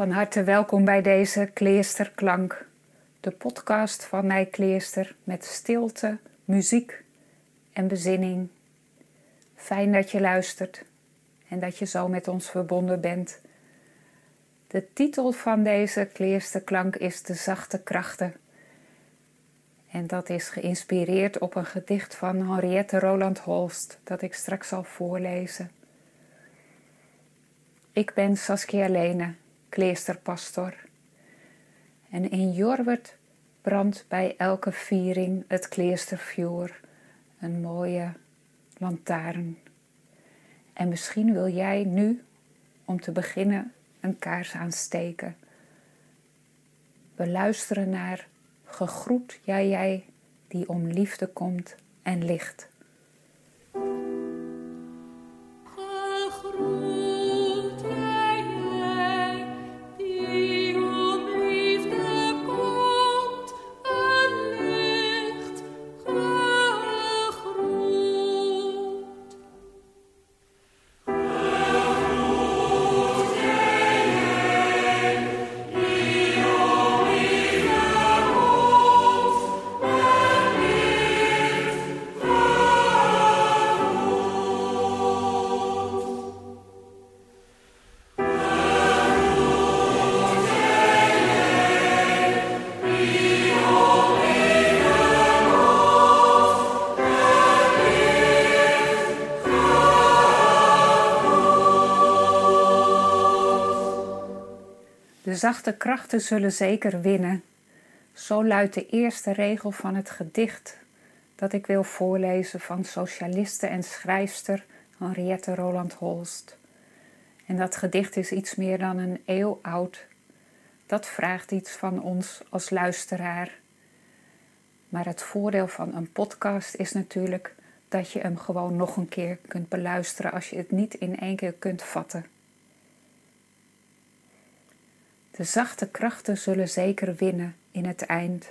Van harte welkom bij deze Kleesterklank, de podcast van mij Kleester met stilte, muziek en bezinning. Fijn dat je luistert en dat je zo met ons verbonden bent. De titel van deze Kleesterklank is De Zachte Krachten. En dat is geïnspireerd op een gedicht van Henriette Roland Holst dat ik straks zal voorlezen. Ik ben Saskia Lene kleesterpastor. En in Jorwert brandt bij elke viering het kleestervuur, een mooie lantaarn. En misschien wil jij nu, om te beginnen, een kaars aansteken. We luisteren naar Gegroet jij jij die om liefde komt en licht. Zachte krachten zullen zeker winnen. Zo luidt de eerste regel van het gedicht dat ik wil voorlezen van socialiste en schrijfster Henriette Roland Holst. En dat gedicht is iets meer dan een eeuw oud. Dat vraagt iets van ons als luisteraar. Maar het voordeel van een podcast is natuurlijk dat je hem gewoon nog een keer kunt beluisteren als je het niet in één keer kunt vatten. De zachte krachten zullen zeker winnen in het eind.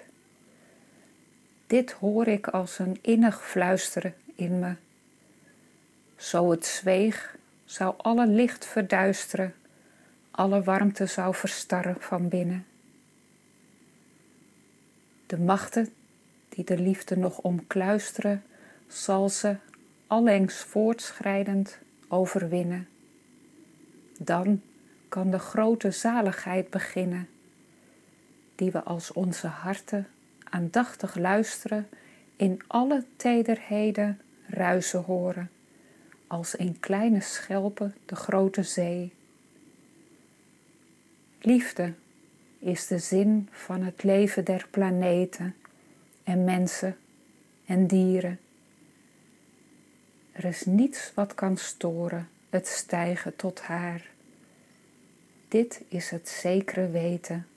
Dit hoor ik als een innig fluisteren in me. Zo het zweeg, zou alle licht verduisteren, alle warmte zou verstarren van binnen. De machten die de liefde nog omkluisteren, zal ze allengs voortschrijdend overwinnen. Dan kan de grote zaligheid beginnen, die we als onze harten aandachtig luisteren in alle tederheden ruisen horen, als in kleine schelpen de grote zee. Liefde is de zin van het leven der planeten en mensen en dieren. Er is niets wat kan storen het stijgen tot haar. Dit is het zekere weten.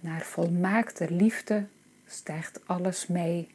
Naar volmaakte liefde stijgt alles mee.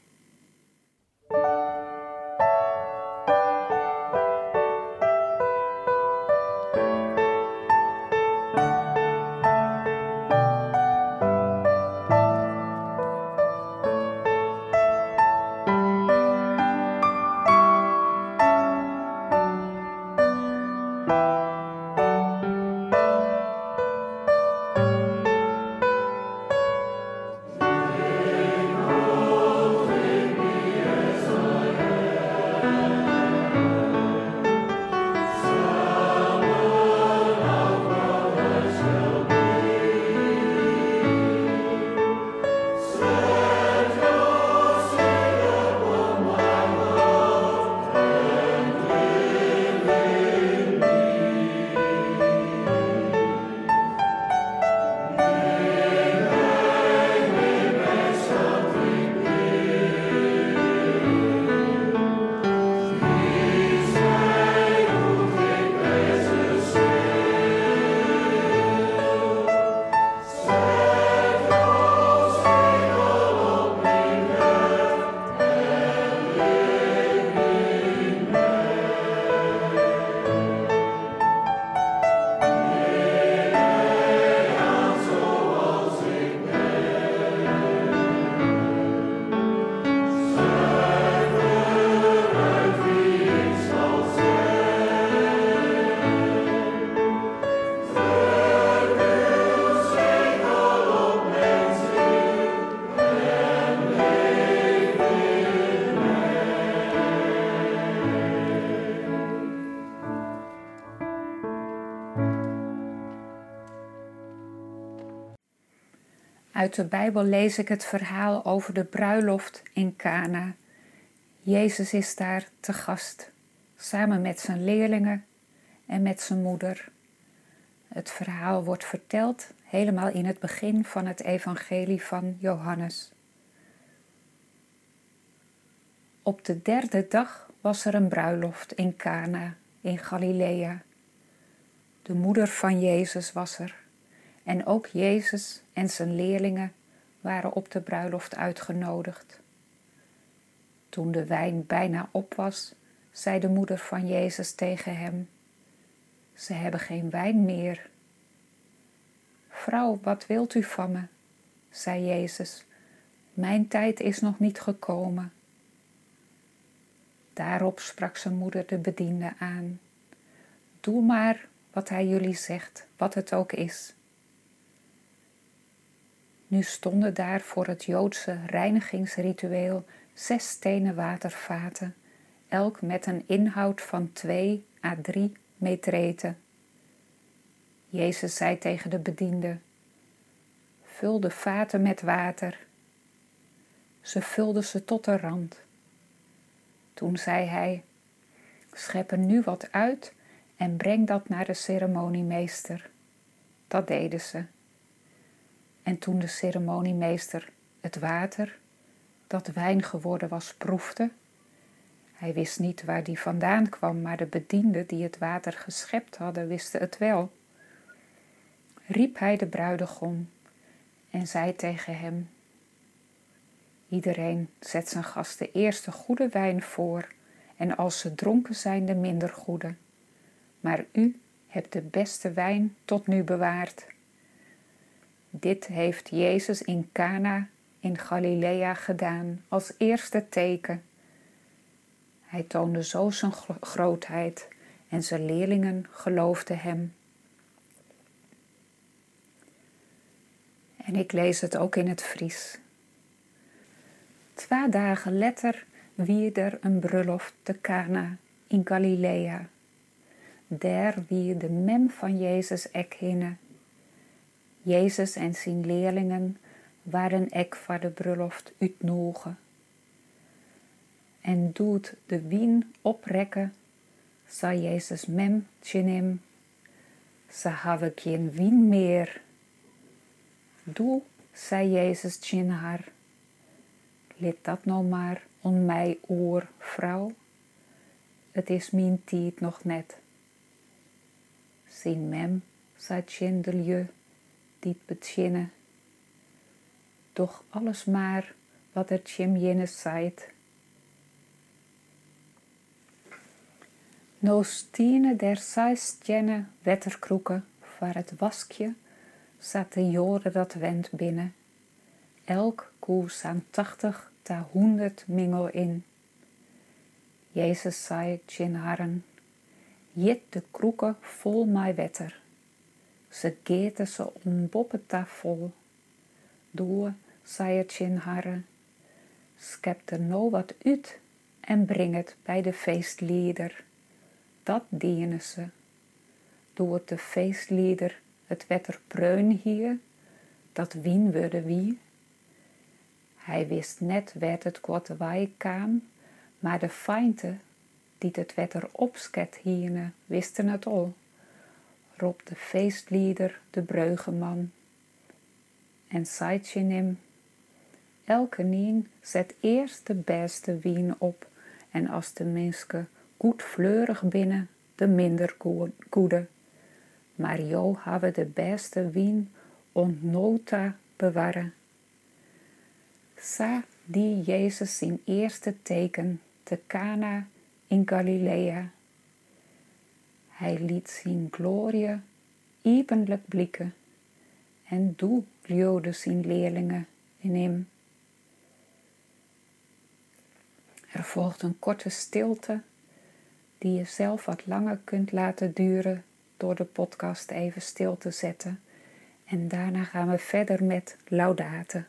Uit de Bijbel lees ik het verhaal over de bruiloft in Cana. Jezus is daar te gast, samen met zijn leerlingen en met zijn moeder. Het verhaal wordt verteld helemaal in het begin van het evangelie van Johannes. Op de derde dag was er een bruiloft in Cana in Galilea. De moeder van Jezus was er en ook Jezus en zijn leerlingen waren op de bruiloft uitgenodigd. Toen de wijn bijna op was, zei de moeder van Jezus tegen hem: Ze hebben geen wijn meer. Vrouw, wat wilt u van me? zei Jezus. Mijn tijd is nog niet gekomen. Daarop sprak zijn moeder de bediende aan. Doe maar wat hij jullie zegt, wat het ook is. Nu stonden daar voor het Joodse reinigingsritueel zes stenen watervaten, elk met een inhoud van twee à drie metreten. Jezus zei tegen de bediende: Vul de vaten met water. Ze vulden ze tot de rand. Toen zei hij: Schep er nu wat uit en breng dat naar de ceremoniemeester. Dat deden ze. En toen de ceremoniemeester het water, dat wijn geworden was, proefde, hij wist niet waar die vandaan kwam, maar de bedienden die het water geschept hadden, wisten het wel. Riep hij de bruidegom en zei tegen hem: Iedereen zet zijn gasten eerst de goede wijn voor, en als ze dronken zijn, de minder goede. Maar u hebt de beste wijn tot nu bewaard. Dit heeft Jezus in Cana in Galilea gedaan als eerste teken. Hij toonde zo zijn grootheid en zijn leerlingen geloofden hem. En ik lees het ook in het Fries. Twee dagen later wie er een bruiloft te Cana in Galilea. Daar wie de mem van Jezus ek hinne. Jezus en zijn leerlingen waren ek voor de bruiloft uitnogen. En doet de wien oprekken, zei Jezus mem tjenem, ze hebben geen wien meer. Doe, zei Jezus tjen haar, Let dat nou maar on mij oor, vrouw. Het is mijn tijd nog net. Zijn mem, zei Tjendelje, dit betjinnen. Doch alles maar wat er Tjem jenes zeit. No stine der zeistjenne wetterkroeken, waar het waskje, zat de jode dat wend binnen. Elk koers aan tachtig ta honderd mingel in. Jezus zei tjen harren, jit de kroeken vol mij wetter. Ze geeten ze om ta vol. Doe, zei het tjen harren, schep er nou wat uit en breng het bij de feestlieder. Dat dienen ze. Het de feestlieder het wetter preun hier, dat wien worden wie. Hij wist net werd het korte waai kwam, maar de feinte die het wetter opsket hierne, wisten het al. Rob de feestlieder de breugeman. En hem, elke nien zet eerst de beste wien op, en als de mensen goed fleurig binnen, de minder goede. Maar jo hebben de beste wien ontnota bewaren sa die Jezus zijn eerste teken te Cana in Galilea. Hij liet zijn glorie evenlijk blikken en doe glioden zijn leerlingen in hem. Er volgt een korte stilte die je zelf wat langer kunt laten duren door de podcast even stil te zetten. En daarna gaan we verder met laudaten.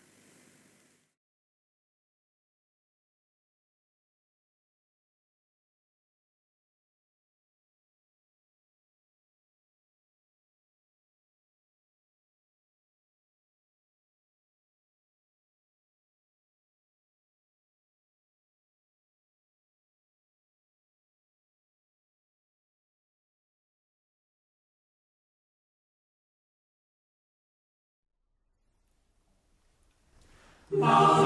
Oh.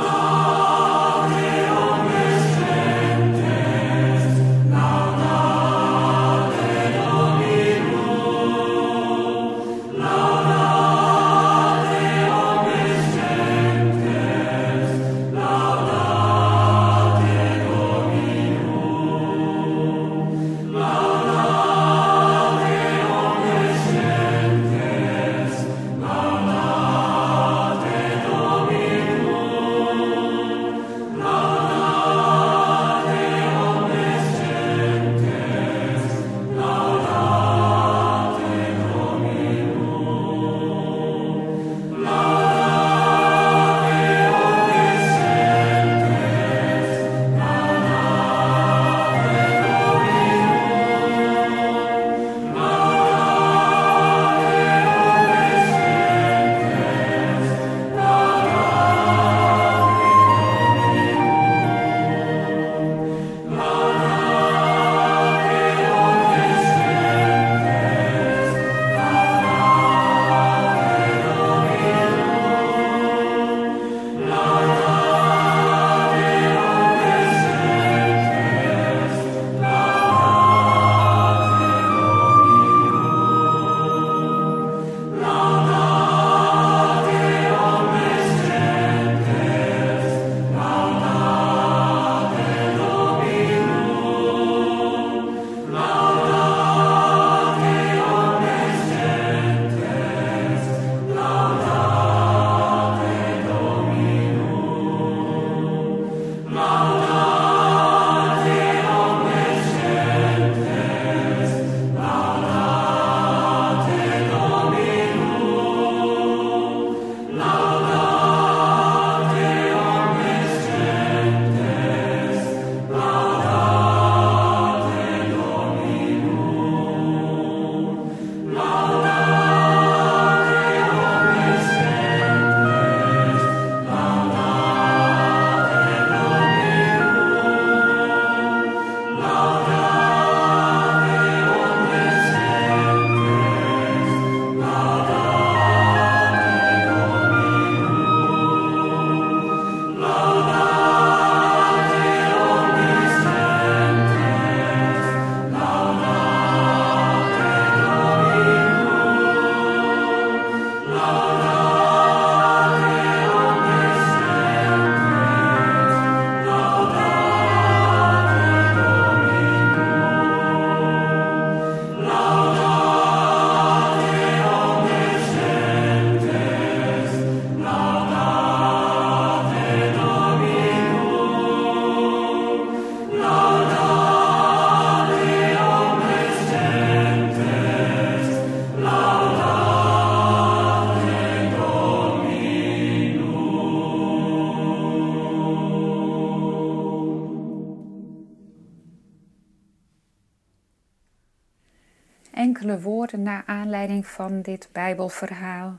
Aanleiding van dit Bijbelverhaal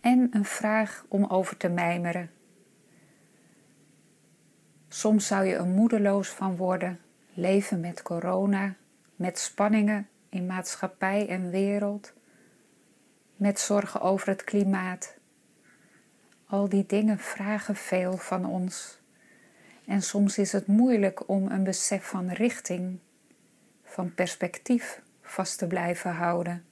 en een vraag om over te mijmeren. Soms zou je er moedeloos van worden, leven met corona, met spanningen in maatschappij en wereld, met zorgen over het klimaat. Al die dingen vragen veel van ons. En soms is het moeilijk om een besef van richting, van perspectief vast te blijven houden.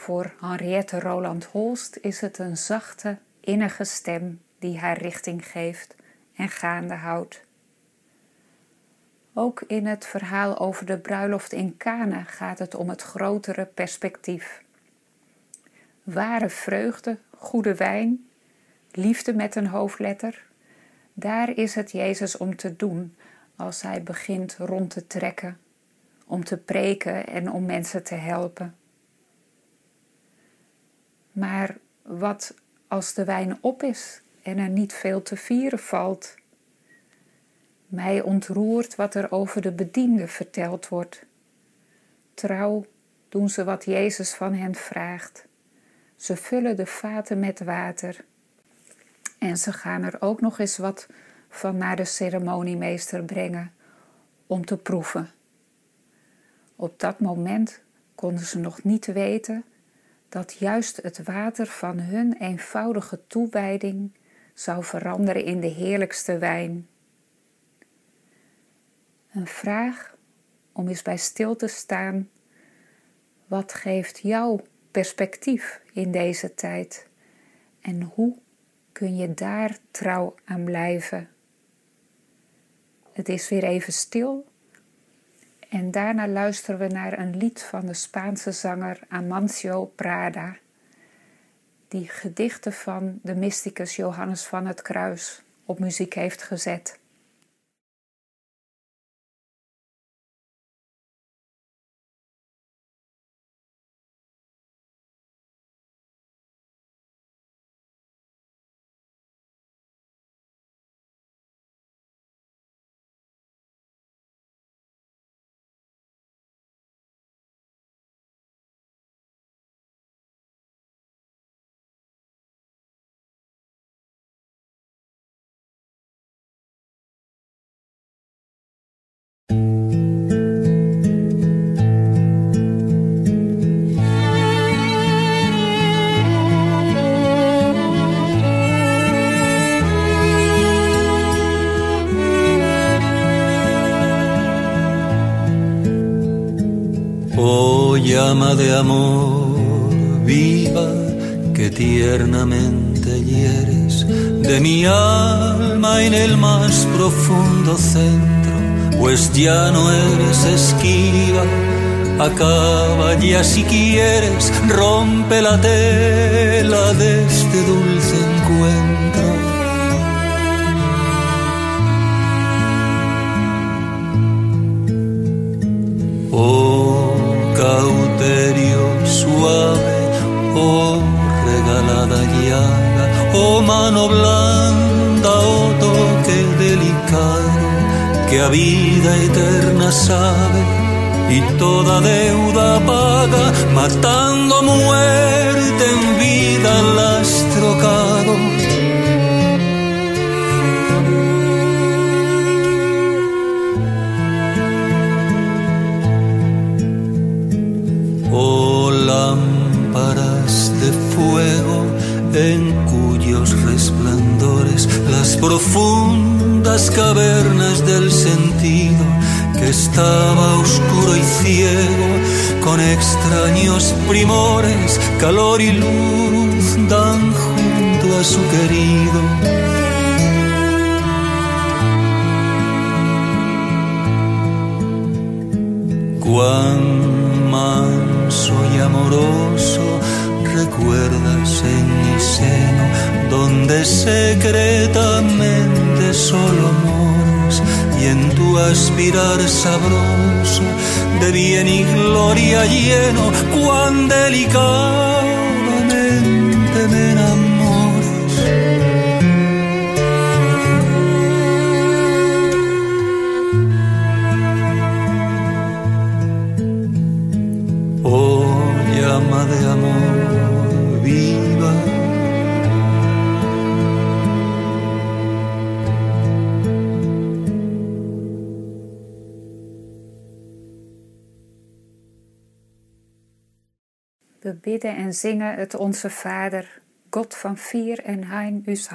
Voor Henriette Roland Holst is het een zachte, innige stem die haar richting geeft en gaande houdt. Ook in het verhaal over de bruiloft in Kana gaat het om het grotere perspectief. Ware vreugde, goede wijn, liefde met een hoofdletter, daar is het Jezus om te doen als hij begint rond te trekken om te preken en om mensen te helpen. Maar wat als de wijn op is en er niet veel te vieren valt? Mij ontroert wat er over de bedienden verteld wordt. Trouw doen ze wat Jezus van hen vraagt. Ze vullen de vaten met water. En ze gaan er ook nog eens wat van naar de ceremoniemeester brengen om te proeven. Op dat moment konden ze nog niet weten dat juist het water van hun eenvoudige toewijding zou veranderen in de heerlijkste wijn. Een vraag om eens bij stil te staan. Wat geeft jou perspectief in deze tijd? En hoe kun je daar trouw aan blijven? Het is weer even stil. En daarna luisteren we naar een lied van de Spaanse zanger Amancio Prada, die gedichten van de mysticus Johannes van het Kruis op muziek heeft gezet. Ya no eres esquiva. Acaba ya si quieres, rompe la tela de este dulce encuentro. Oh, cauterio suave, oh regalada llaga, oh mano blanda, oh toque delicado, que a vida eterna sabe y toda deuda paga, matando muerte en vida las trocado. Oh lámparas de fuego en cuyos resplandores las profundas cavernas del sentido que estaba oscuro y ciego con extraños primores, calor y luz dan junto a su querido. Cuán manso y amoroso recuerdas en mi seno, donde secretamente solo amores y en tu aspirar sabroso de bien y gloria lleno, cuán delicadamente me enamoras. En zingen het Onze Vader, God van vier en hein us.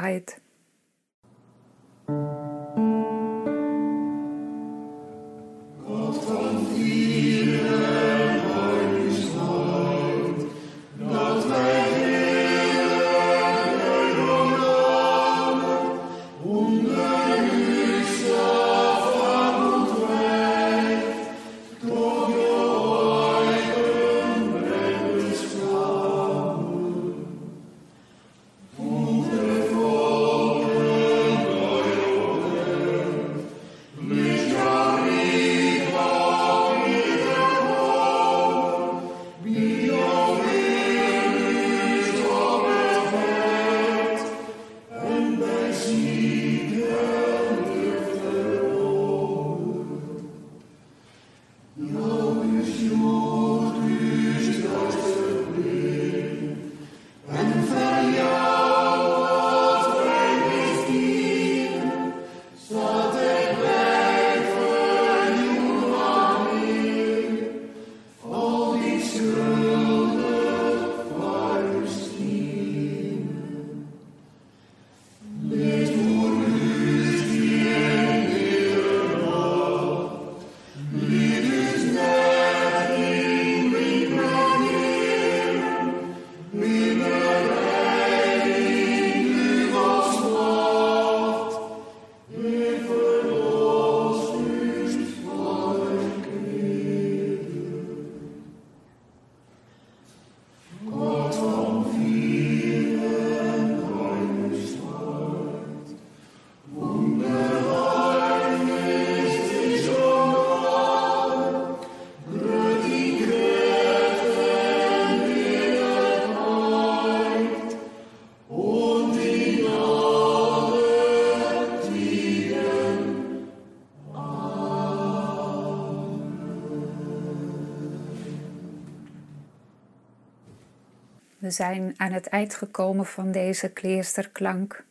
We zijn aan het eind gekomen van deze kleersterklank.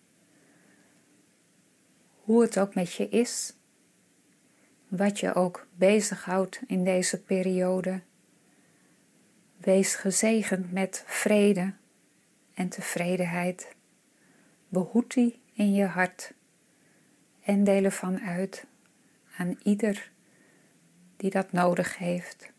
Hoe het ook met je is, wat je ook bezighoudt in deze periode, wees gezegend met vrede en tevredenheid. Behoed die in je hart en deel ervan uit aan ieder die dat nodig heeft.